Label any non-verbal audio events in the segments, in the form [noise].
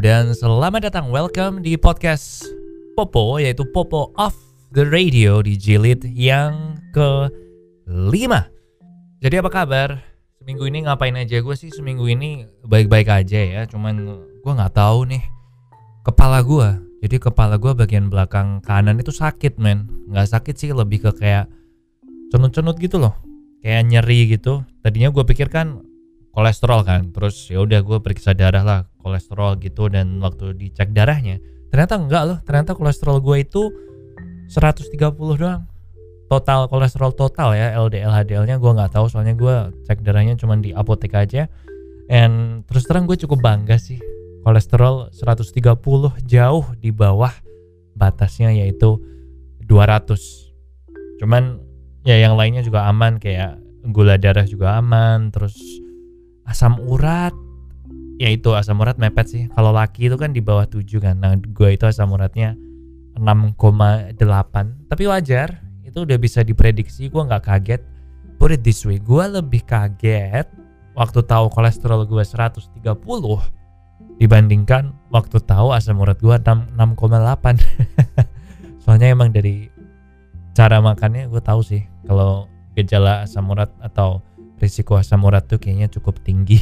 dan selamat datang welcome di podcast Popo yaitu Popo Off the Radio di jilid yang ke 5 Jadi apa kabar? Seminggu ini ngapain aja? Gue sih seminggu ini baik-baik aja ya Cuman gue nggak tahu nih kepala gue Jadi kepala gue bagian belakang kanan itu sakit men. Nggak sakit sih lebih ke kayak cenut-cenut gitu loh. Kayak nyeri gitu. Tadinya gue pikir kan kolesterol kan. Terus ya udah gue periksa darah lah kolesterol gitu dan waktu dicek darahnya ternyata enggak loh. Ternyata kolesterol gue itu 130 doang. Total kolesterol total ya LDL HDL nya gue nggak tahu soalnya gue cek darahnya cuma di apotek aja. And terus terang gue cukup bangga sih kolesterol 130 jauh di bawah batasnya yaitu 200 cuman ya yang lainnya juga aman kayak gula darah juga aman terus asam urat. Ya itu asam urat mepet sih. Kalau laki itu kan di bawah 7 kan. Nah gue itu asam uratnya 6,8 tapi wajar itu udah bisa diprediksi. Gue nggak kaget. Put it this way gue lebih kaget waktu tahu kolesterol gue 130 dibandingkan waktu tahu asam urat gue 6,8 [laughs] soalnya emang dari cara makannya gue tahu sih kalau gejala asam urat atau risiko asam urat tuh kayaknya cukup tinggi.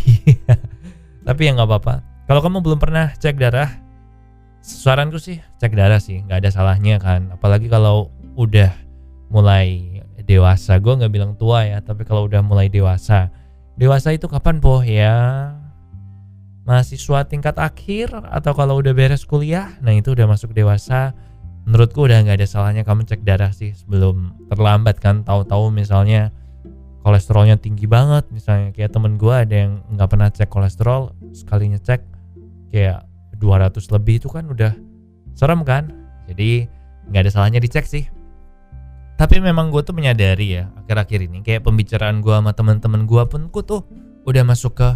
[laughs] Tapi ya nggak apa-apa. Kalau kamu belum pernah cek darah, saranku sih cek darah sih, nggak ada salahnya kan. Apalagi kalau udah mulai dewasa, gue nggak bilang tua ya, tapi kalau udah mulai dewasa, dewasa itu kapan po ya? Mahasiswa tingkat akhir atau kalau udah beres kuliah, nah itu udah masuk dewasa. Menurutku udah nggak ada salahnya kamu cek darah sih sebelum terlambat kan. Tahu-tahu misalnya kolesterolnya tinggi banget. Misalnya kayak temen gue ada yang nggak pernah cek kolesterol sekalinya cek kayak 200 lebih itu kan udah serem kan? Jadi nggak ada salahnya dicek sih. Tapi memang gue tuh menyadari ya akhir-akhir ini kayak pembicaraan gue sama temen-temen gue pun gue tuh udah masuk ke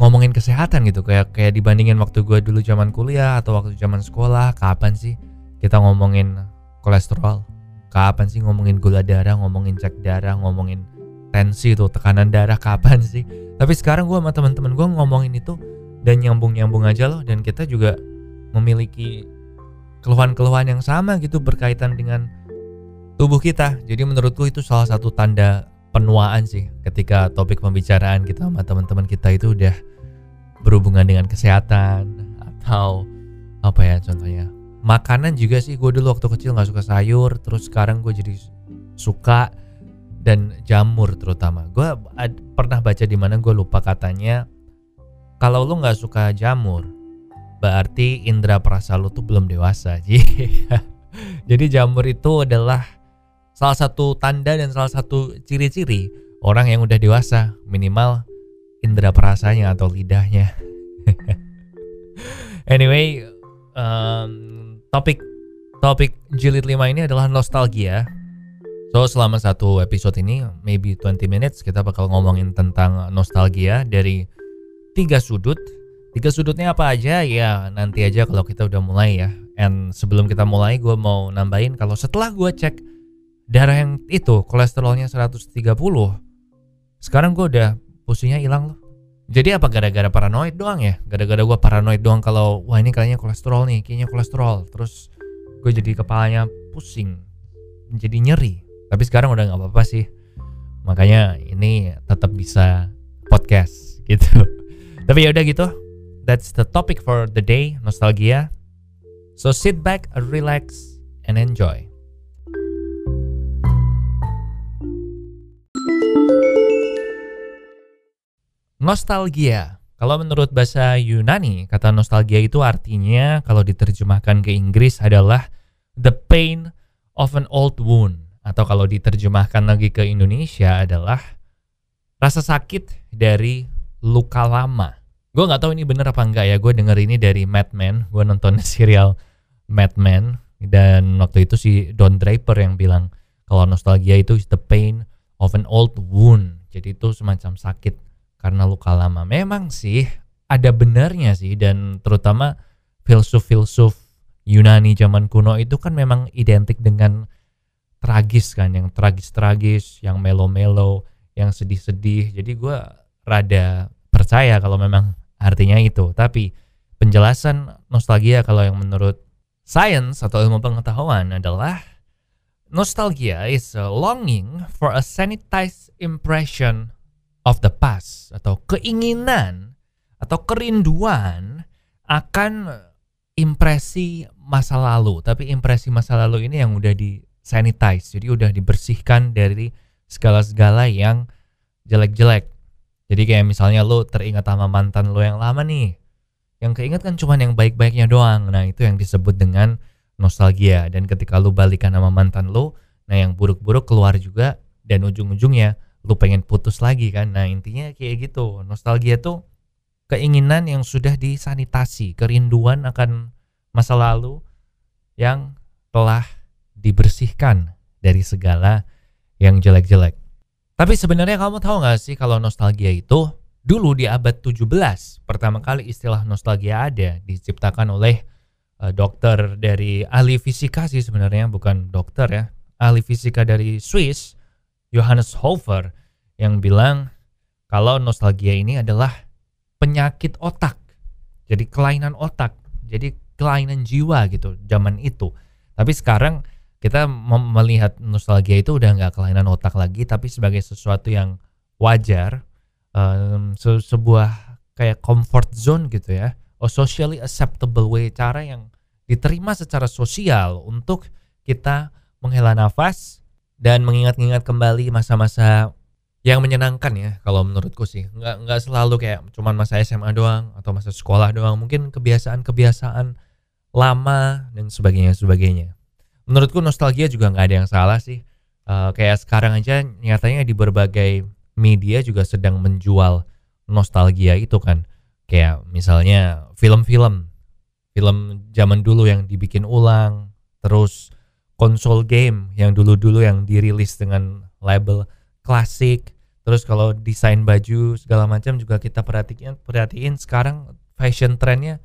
ngomongin kesehatan gitu. Kayak kayak dibandingin waktu gue dulu zaman kuliah atau waktu zaman sekolah kapan sih kita ngomongin kolesterol? Kapan sih ngomongin gula darah ngomongin cek darah ngomongin tensi tuh tekanan darah kapan sih? Tapi sekarang gue sama teman-teman gue ngomongin itu dan nyambung-nyambung aja loh dan kita juga memiliki keluhan-keluhan yang sama gitu berkaitan dengan tubuh kita. Jadi menurutku itu salah satu tanda penuaan sih ketika topik pembicaraan kita sama teman-teman kita itu udah berhubungan dengan kesehatan atau apa ya contohnya makanan juga sih. Gue dulu waktu kecil nggak suka sayur terus sekarang gue jadi suka dan jamur terutama. Gue pernah baca di mana gue lupa katanya kalau lo nggak suka jamur berarti indera perasa lo tuh belum dewasa. [laughs] Jadi jamur itu adalah salah satu tanda dan salah satu ciri-ciri orang yang udah dewasa minimal indera perasanya atau lidahnya. [laughs] anyway, um, topik topik jilid 5 ini adalah nostalgia So selama satu episode ini, maybe 20 minutes, kita bakal ngomongin tentang nostalgia dari tiga sudut. Tiga sudutnya apa aja ya nanti aja kalau kita udah mulai ya. And sebelum kita mulai, gue mau nambahin kalau setelah gue cek darah yang itu kolesterolnya 130, sekarang gue udah pusingnya hilang loh. Jadi apa gara-gara paranoid doang ya? Gara-gara gue paranoid doang kalau wah ini kayaknya kolesterol nih, kayaknya kolesterol. Terus gue jadi kepalanya pusing, jadi nyeri tapi sekarang udah nggak apa-apa sih. Makanya ini tetap bisa podcast [laughs] gitu. Tapi ya udah gitu. That's the topic for the day nostalgia. So sit back relax and enjoy. Nostalgia. Kalau menurut bahasa Yunani, kata nostalgia itu artinya kalau diterjemahkan ke Inggris adalah the pain of an old wound atau kalau diterjemahkan lagi ke Indonesia adalah rasa sakit dari luka lama. Gue nggak tahu ini bener apa enggak ya. Gue denger ini dari Mad Men. Gue nonton [laughs] serial Mad Men dan waktu itu si Don Draper yang bilang kalau nostalgia itu is the pain of an old wound. Jadi itu semacam sakit karena luka lama. Memang sih ada benarnya sih dan terutama filsuf-filsuf Yunani zaman kuno itu kan memang identik dengan tragis kan yang tragis-tragis yang melo-melo yang sedih-sedih. Jadi gue rada percaya kalau memang artinya itu. Tapi penjelasan nostalgia kalau yang menurut science atau ilmu pengetahuan adalah nostalgia is a longing for a sanitized impression of the past atau keinginan atau kerinduan akan impresi masa lalu. Tapi impresi masa lalu ini yang udah di sanitize. Jadi udah dibersihkan dari segala-segala yang jelek-jelek. Jadi kayak misalnya lo teringat sama mantan lo yang lama nih. Yang keinget kan cuma yang baik-baiknya doang. Nah itu yang disebut dengan nostalgia. Dan ketika lu balikan sama mantan lu nah yang buruk-buruk keluar juga dan ujung-ujungnya lu pengen putus lagi kan. Nah intinya kayak gitu. Nostalgia tuh keinginan yang sudah disanitasi. Kerinduan akan masa lalu yang telah dibersihkan dari segala yang jelek-jelek tapi sebenarnya kamu tahu gak sih kalau nostalgia itu Dulu di abad 17, pertama kali istilah nostalgia ada diciptakan oleh uh, dokter dari ahli fisika sih sebenarnya, bukan dokter ya. Ahli fisika dari Swiss, Johannes Hofer yang bilang kalau nostalgia ini adalah penyakit otak. Jadi kelainan otak, jadi kelainan jiwa gitu zaman itu. Tapi sekarang kita melihat nostalgia itu udah nggak kelainan otak lagi, tapi sebagai sesuatu yang wajar um, se sebuah kayak comfort zone gitu ya, or socially acceptable way cara yang diterima secara sosial untuk kita menghela nafas dan mengingat-ingat kembali masa-masa yang menyenangkan ya kalau menurutku sih. Nggak nggak selalu kayak cuman masa SMA doang atau masa sekolah doang mungkin kebiasaan-kebiasaan lama dan sebagainya sebagainya menurutku nostalgia juga nggak ada yang salah sih. Uh, kayak sekarang aja nyatanya di berbagai media juga sedang menjual nostalgia itu kan. Kayak misalnya film-film. Film zaman dulu yang dibikin ulang terus konsol game yang dulu-dulu yang dirilis dengan label klasik. Terus kalau desain baju segala macam juga kita perhatiin perhatiin sekarang fashion trendnya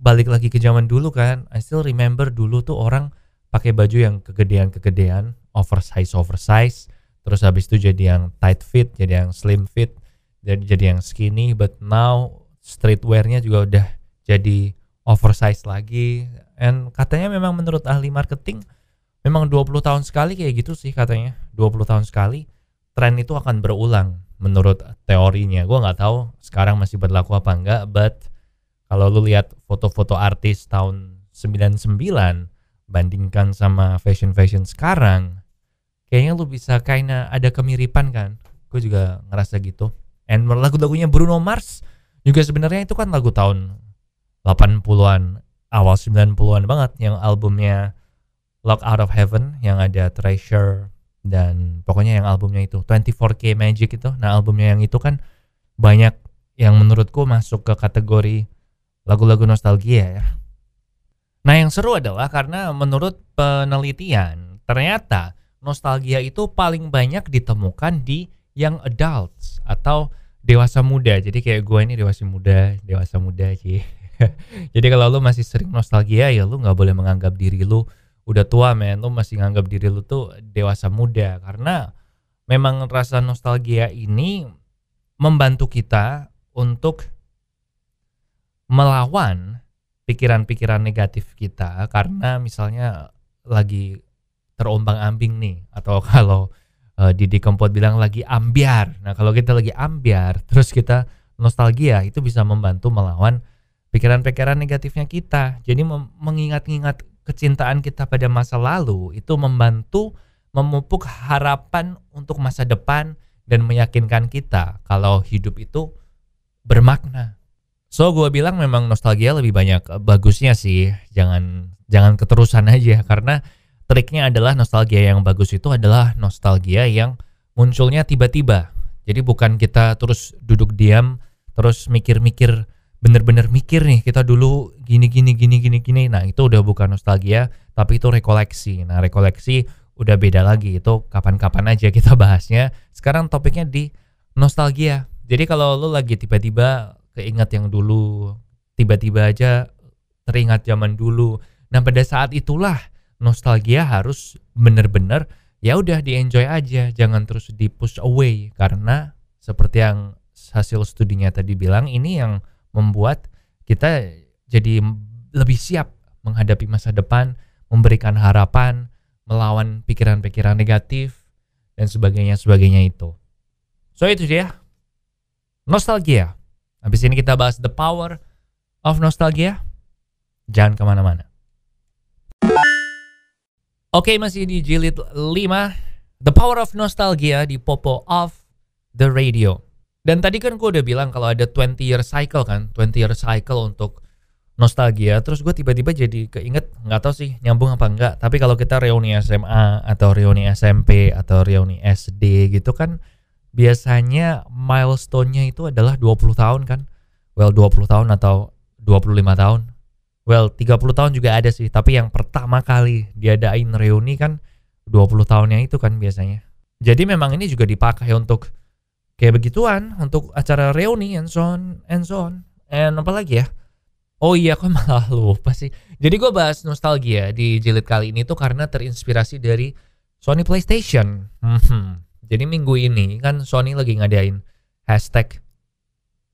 balik lagi ke zaman dulu kan. I still remember dulu tuh orang pakai baju yang kegedean-kegedean oversize oversize terus habis itu jadi yang tight fit jadi yang slim fit jadi jadi yang skinny but now streetwearnya juga udah jadi oversize lagi. And katanya memang menurut ahli marketing memang 20 tahun sekali kayak gitu sih katanya. 20 tahun sekali tren itu akan berulang menurut teorinya. Gue nggak tahu sekarang masih berlaku apa enggak but kalau lu lihat foto-foto artis tahun 99 bandingkan sama fashion-fashion sekarang kayaknya lu bisa kayaknya ada kemiripan kan? Gue juga ngerasa gitu. And lagu-lagunya Bruno Mars juga sebenarnya itu kan lagu tahun 80-an awal 90-an banget yang albumnya Lock Out of Heaven yang ada Treasure dan pokoknya yang albumnya itu 24K Magic itu. Nah albumnya yang itu kan banyak yang menurutku masuk ke kategori lagu-lagu nostalgia ya nah yang seru adalah karena menurut penelitian ternyata nostalgia itu paling banyak ditemukan di young adults atau dewasa muda. Jadi kayak gue ini dewasa muda, dewasa muda [laughs] sih. Jadi kalau lu masih sering nostalgia ya lu nggak boleh menganggap diri lu udah tua men, lu masih nganggap diri lu tuh dewasa muda karena memang rasa nostalgia ini membantu kita untuk melawan pikiran-pikiran negatif kita karena misalnya lagi terombang-ambing nih atau [laughs] kalau uh, Didi Kempot bilang lagi ambiar. Nah, kalau kita lagi ambiar terus kita nostalgia itu bisa membantu melawan pikiran-pikiran negatifnya kita. Jadi mengingat-ingat kecintaan kita pada masa lalu itu membantu memupuk harapan untuk masa depan dan meyakinkan kita kalau hidup itu bermakna. So gue bilang memang nostalgia lebih banyak bagusnya sih, jangan jangan keterusan aja karena triknya adalah nostalgia yang bagus itu adalah nostalgia yang munculnya tiba-tiba. Jadi bukan kita terus duduk diam, terus mikir-mikir, bener-bener mikir nih kita dulu gini gini gini gini gini. Nah itu udah bukan nostalgia, tapi itu rekoleksi. Nah rekoleksi udah beda lagi itu kapan-kapan aja kita bahasnya. Sekarang topiknya di nostalgia. Jadi kalau lo lagi tiba-tiba keingat yang dulu, tiba-tiba aja teringat zaman dulu. Nah pada saat itulah nostalgia harus benar-benar ya udah di enjoy aja jangan terus di push away karena seperti yang hasil studinya tadi bilang ini yang membuat kita jadi lebih siap menghadapi masa depan, memberikan harapan, melawan pikiran-pikiran negatif dan sebagainya sebagainya itu. So itu dia. Nostalgia. Habis ini kita bahas the power of nostalgia. Jangan ke mana-mana. Oke, okay, masih di jilid 5. The Power of Nostalgia di Popo of the Radio. Dan tadi kan gue udah bilang kalau ada 20 year cycle kan, 20 year cycle untuk nostalgia. Terus gue tiba-tiba jadi keinget, nggak tahu sih nyambung apa enggak. Tapi kalau kita reuni SMA atau reuni SMP atau reuni SD gitu kan, biasanya milestone-nya itu adalah 20 tahun kan. Well, 20 tahun atau 25 tahun. Well 30 tahun juga ada sih tapi yang pertama kali diadain reuni kan 20 tahunnya itu kan biasanya. Jadi memang ini juga dipakai untuk kayak begituan untuk acara reuni and so on and so on. And apa lagi ya? Oh iya kok [laughs] malah lupa sih. Jadi gue bahas nostalgia di jilid kali ini tuh karena terinspirasi dari Sony PlayStation. Hmm. Jadi minggu ini kan Sony lagi ngadain hashtag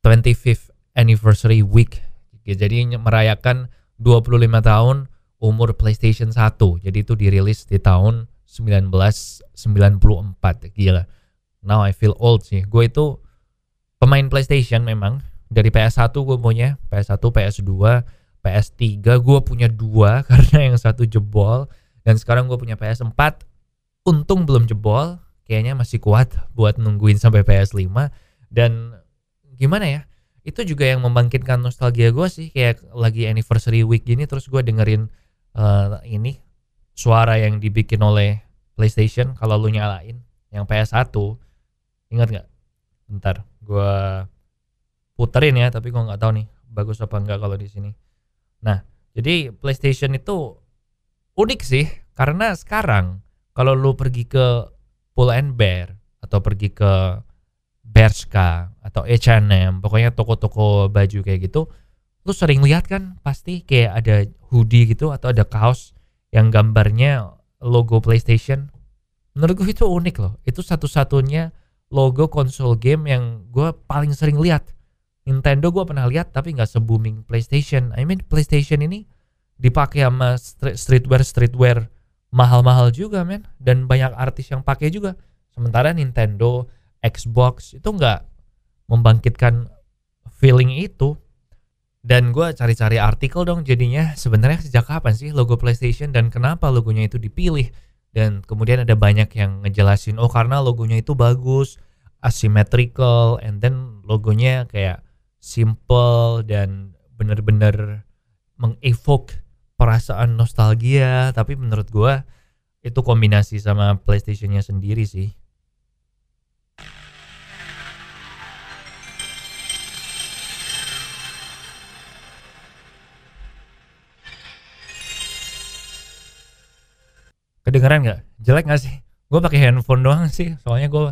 25th anniversary week jadi merayakan 25 tahun umur PlayStation 1. Jadi itu dirilis di tahun 1994. Gila. Now I feel old sih. Gue itu pemain PlayStation memang. Dari PS1 gue punya, PS1, PS2, PS3 gue punya dua [laughs] karena yang satu jebol dan sekarang gue punya PS4 untung belum jebol kayaknya masih kuat buat nungguin sampai PS5 dan gimana ya itu juga yang membangkitkan nostalgia gue sih. Kayak lagi anniversary week gini terus gue dengerin uh, ini suara yang dibikin oleh PlayStation kalau lu nyalain yang PS1 ingat nggak? Bentar gue puterin ya tapi gue nggak tahu nih bagus apa enggak kalau di sini. Nah jadi PlayStation itu unik sih karena sekarang kalau lu pergi ke Pull and Bear atau pergi ke Bershka atau H&M, pokoknya toko-toko baju kayak gitu, lu sering lihat kan pasti kayak ada hoodie gitu atau ada kaos yang gambarnya logo PlayStation. Menurut gue itu unik loh. Itu satu-satunya logo konsol game yang gue paling sering lihat. Nintendo gue pernah lihat tapi nggak se-booming PlayStation. I mean PlayStation ini dipakai sama streetwear streetwear mahal-mahal juga men. Dan banyak artis yang pakai juga. Sementara Nintendo Xbox itu nggak membangkitkan feeling itu. Dan gue cari-cari artikel dong jadinya. Sebenarnya sejak kapan sih logo PlayStation dan kenapa logonya itu dipilih? Dan kemudian ada banyak yang ngejelasin oh karena logonya itu bagus asymmetrical and then logonya kayak simple dan bener-bener mengevoke perasaan nostalgia tapi menurut gue itu kombinasi sama PlayStationnya sendiri sih Kedengeran nggak? Jelek nggak sih? Gue pakai handphone doang sih, soalnya gue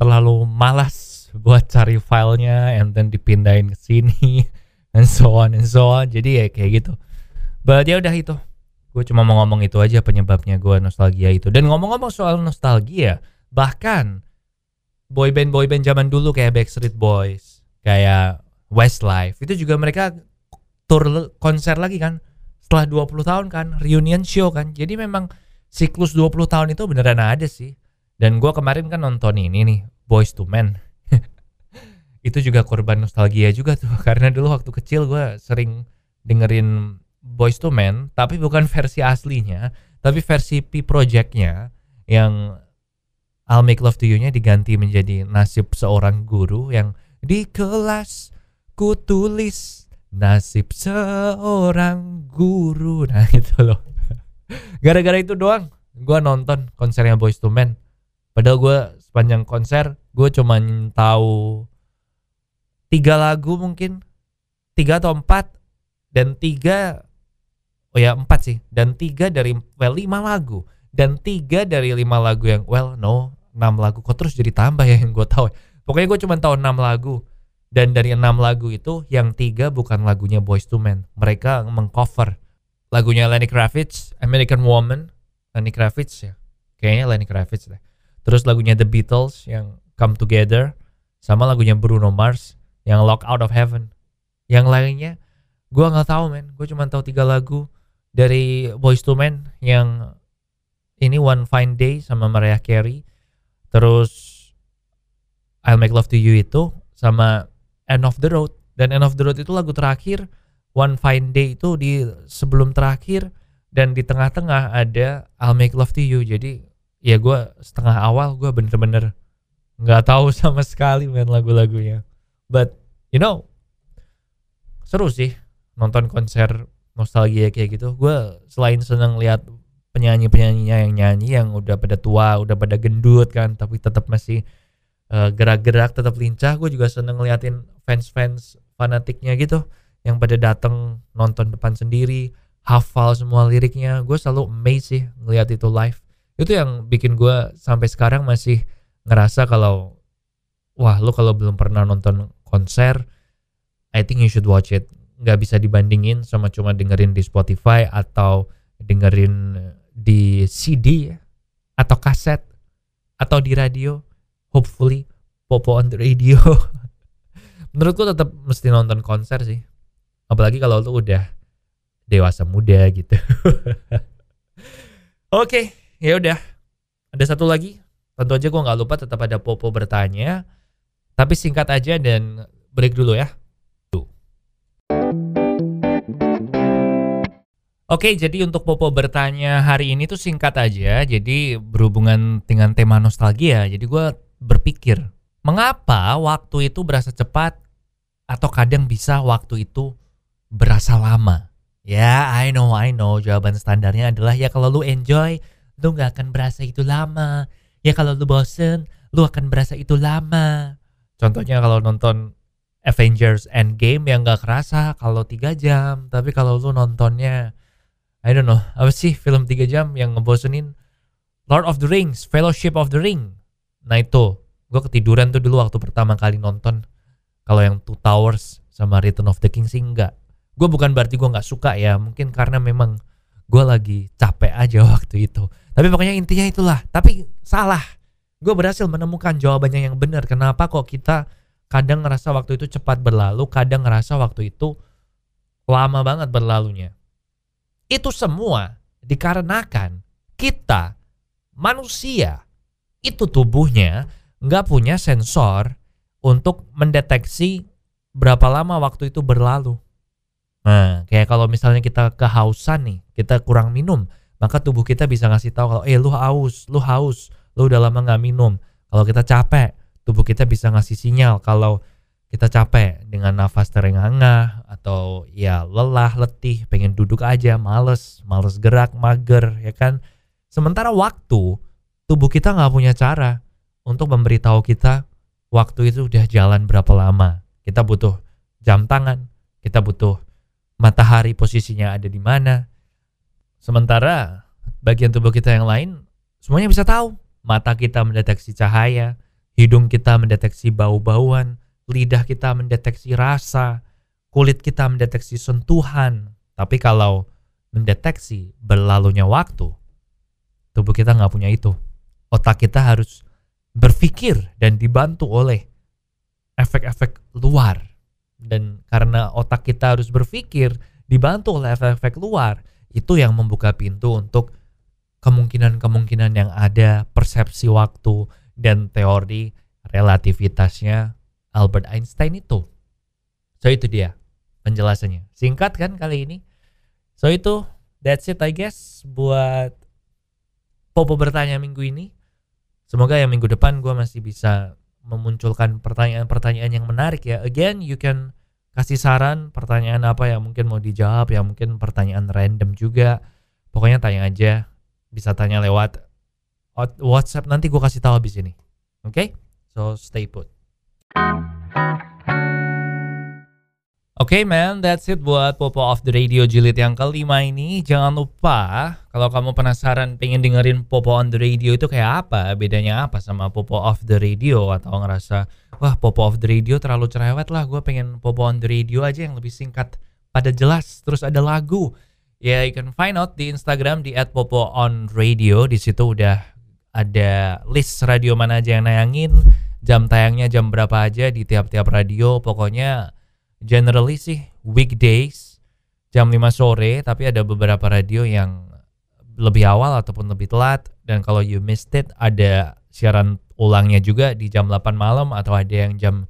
terlalu malas buat cari filenya and then dipindahin ke sini [laughs] and so on and so on. Jadi ya kayak gitu. But ya udah itu. Gue cuma mau ngomong itu aja penyebabnya gue nostalgia itu. Dan ngomong-ngomong soal nostalgia, bahkan boyband boyband zaman dulu kayak Backstreet Boys, kayak Westlife, itu juga mereka tour konser lagi kan setelah 20 tahun kan, reunion show kan. Jadi memang siklus 20 tahun itu beneran ada sih. Dan gue kemarin kan nonton ini nih, Boys to Men. [laughs] itu juga korban nostalgia juga tuh. [laughs] Karena dulu waktu kecil gue sering dengerin Boys to Men, tapi bukan versi aslinya, tapi versi P Projectnya yang I'll Make Love to You-nya diganti menjadi nasib seorang guru yang di kelas ku tulis nasib seorang guru. Nah [laughs] itu loh. Gara-gara itu doang gue nonton konsernya Boys to Men. Padahal gue sepanjang konser gue cuma tahu tiga lagu mungkin tiga atau empat dan tiga oh ya empat sih. Dan tiga dari well lima lagu. Dan tiga dari lima lagu yang well no enam lagu. Kok terus jadi tambah ya yang gue tahu pokoknya gue cuma tahu enam lagu. Dan dari enam lagu itu yang tiga bukan lagunya Boys to Men. Mereka mengcover lagunya Lenny Kravitz American Woman. Lenny Kravitz ya. Kayaknya Lenny Kravitz deh. Terus lagunya The Beatles yang Come Together. Sama lagunya Bruno Mars yang Lock Out of Heaven. Yang lainnya gue nggak tahu men. Gue cuma tahu tiga lagu dari Boys to Men yang ini One Fine Day sama Mariah Carey. Terus I'll Make Love to You itu sama End of the Road. Dan End of the Road itu lagu terakhir One Fine Day itu di sebelum terakhir. Dan di tengah-tengah ada I'll Make Love to You. Jadi ya gue setengah awal gue bener-bener nggak tahu [laughs] sama sekali main lagu-lagunya. But you know seru sih nonton konser nostalgia kayak gitu. Gue selain seneng lihat penyanyi penyanyinya yang nyanyi yang udah pada tua udah pada gendut kan tapi tetap masih uh, gerak-gerak tetap lincah gue juga seneng ngeliatin fans-fans fanatiknya gitu yang pada datang nonton depan sendiri hafal semua liriknya. Gue selalu amazed sih ngeliat itu live. Itu yang bikin gue sampai sekarang masih ngerasa kalau wah lu kalau belum pernah nonton konser I think you should watch it nggak bisa dibandingin sama cuma dengerin di Spotify atau dengerin di CD atau kaset atau di radio. Hopefully popo on the radio. [laughs] Menurutku tetap mesti nonton konser sih. Apalagi kalau lu udah dewasa muda gitu. [laughs] Oke okay, ya udah. Ada satu lagi? Tentu aja gue nggak lupa tetap ada popo bertanya. Tapi singkat aja dan break dulu ya Oke, jadi untuk Popo bertanya hari ini tuh singkat aja. Jadi berhubungan dengan tema nostalgia. Jadi gue berpikir, mengapa waktu itu berasa cepat atau kadang bisa waktu itu berasa lama? Ya, I know, I know. Jawaban standarnya adalah ya kalau lu enjoy, lu gak akan berasa itu lama. Ya kalau lu bosen, lu akan berasa itu lama. Contohnya kalau nonton Avengers Endgame yang gak kerasa kalau tiga jam. Tapi kalau lu nontonnya I don't know. Apa sih film 3 jam yang ngebosenin? Lord of the Rings Fellowship of the Ring. Nah itu gue ketiduran tuh dulu waktu pertama kali nonton. Kalau yang Two Towers sama Return of the King sih enggak. Gue bukan berarti gue nggak suka ya mungkin karena memang gue lagi capek aja [laughs] waktu itu. Tapi pokoknya intinya itulah. Tapi salah. Gue berhasil menemukan jawabannya yang benar. Kenapa kok kita kadang ngerasa waktu itu cepat berlalu kadang ngerasa waktu itu lama banget berlalunya itu semua dikarenakan kita manusia itu tubuhnya nggak punya sensor untuk mendeteksi berapa lama waktu itu berlalu. Nah, kayak kalau misalnya kita kehausan nih, kita kurang minum, maka tubuh kita bisa ngasih tahu kalau eh lu haus, lu haus, lu udah lama nggak minum. Kalau kita capek, tubuh kita bisa ngasih sinyal kalau kita capek dengan nafas terengah-engah atau ya lelah, letih, pengen duduk aja, males, males gerak, mager, ya kan. Sementara waktu, tubuh kita nggak punya cara untuk memberitahu kita waktu itu udah jalan berapa lama. Kita butuh jam tangan, kita butuh matahari posisinya ada di mana. Sementara bagian tubuh kita yang lain semuanya bisa tahu. Mata kita mendeteksi cahaya, hidung kita mendeteksi bau-bauan, lidah kita mendeteksi rasa, kulit kita mendeteksi sentuhan. Tapi kalau mendeteksi berlalunya waktu, tubuh kita nggak punya itu. Otak kita harus berpikir dan dibantu oleh efek-efek luar. Dan karena otak kita harus berpikir, dibantu oleh efek-efek luar, itu yang membuka pintu untuk kemungkinan-kemungkinan yang ada, persepsi waktu, dan teori relativitasnya Albert Einstein itu. So itu dia penjelasannya. Singkat kan kali ini. So itu that's it I guess buat Popo bertanya minggu ini. Semoga yang minggu depan gue masih bisa memunculkan pertanyaan-pertanyaan yang menarik ya. Again, you can kasih saran pertanyaan apa yang mungkin mau dijawab, ya mungkin pertanyaan random juga. Pokoknya tanya aja, bisa tanya lewat WhatsApp nanti gue kasih tahu habis ini. Oke? Okay? So stay put. Oke okay, man, that's it buat Popo of the Radio jilid yang kelima ini. Jangan lupa kalau kamu penasaran pengen dengerin Popo on the Radio itu kayak apa, bedanya apa sama Popo of the Radio atau ngerasa wah Popo of the Radio terlalu cerewet lah, gue pengen Popo on the Radio aja yang lebih singkat, pada jelas, terus ada lagu. Ya, yeah, you can find out di Instagram di @popo_on_radio. Di situ udah ada list radio mana aja yang nayangin, jam tayangnya jam berapa aja di tiap-tiap radio. Pokoknya generally sih weekdays jam 5 sore tapi ada beberapa radio yang lebih awal ataupun lebih telat. Dan kalau you missed it ada siaran ulangnya juga di jam 8 malam atau ada yang jam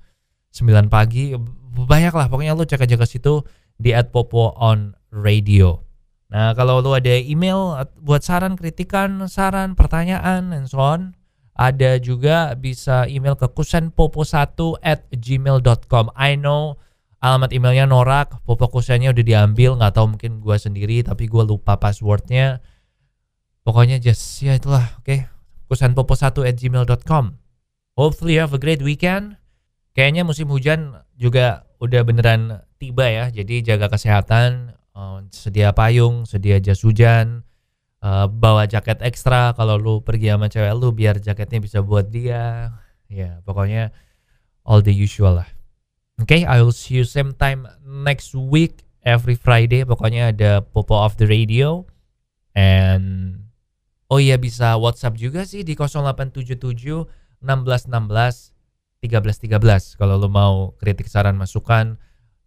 9 pagi. Banyak lah pokoknya lu cek aja ke situ di @popo on radio. Nah kalau lu ada email buat saran kritikan saran pertanyaan and so on ada juga bisa email ke kusenpopo1 at gmail.com I know alamat emailnya norak popo kusennya udah diambil nggak tahu mungkin gue sendiri tapi gue lupa passwordnya. Pokoknya just ya itulah oke. okay? kusenpopo1 at gmail.com hopefully you have a great weekend. Kayaknya musim hujan juga udah beneran tiba ya jadi jaga kesehatan uh, sedia payung sedia jas hujan uh, bawa jaket ekstra kalau lu pergi sama cewek lu biar jaketnya bisa buat dia ya pokoknya all the usual lah Okay, I will see you same time next week every Friday. Pokoknya ada Popo of the Radio. And oh iya bisa WhatsApp juga sih di 0877 1616 1313 kalau lo mau kritik saran masukan,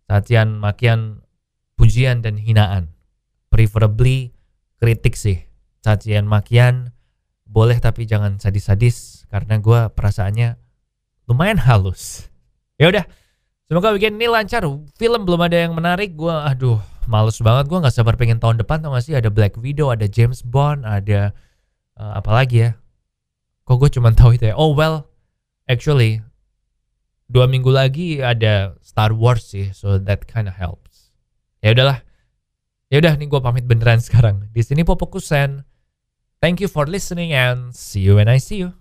cacian, makian, pujian dan hinaan. Preferably kritik sih. Cacian, makian boleh tapi jangan sadis-sadis karena gue perasaannya lumayan halus. Ya udah. Semoga weekend ini lancar. Film belum ada yang menarik. Gue, aduh, males banget. Gue nggak sabar pengen tahun depan. Tau gak sih? Ada Black Widow, ada James Bond, ada uh, apa lagi ya? Kok gue cuma tahu itu ya? Oh well, actually dua minggu lagi ada Star Wars sih, so that kind of helps. Ya udahlah. Ya udah nih gue pamit beneran sekarang. Di sini Popokusen. Thank you for listening and see you when I see you.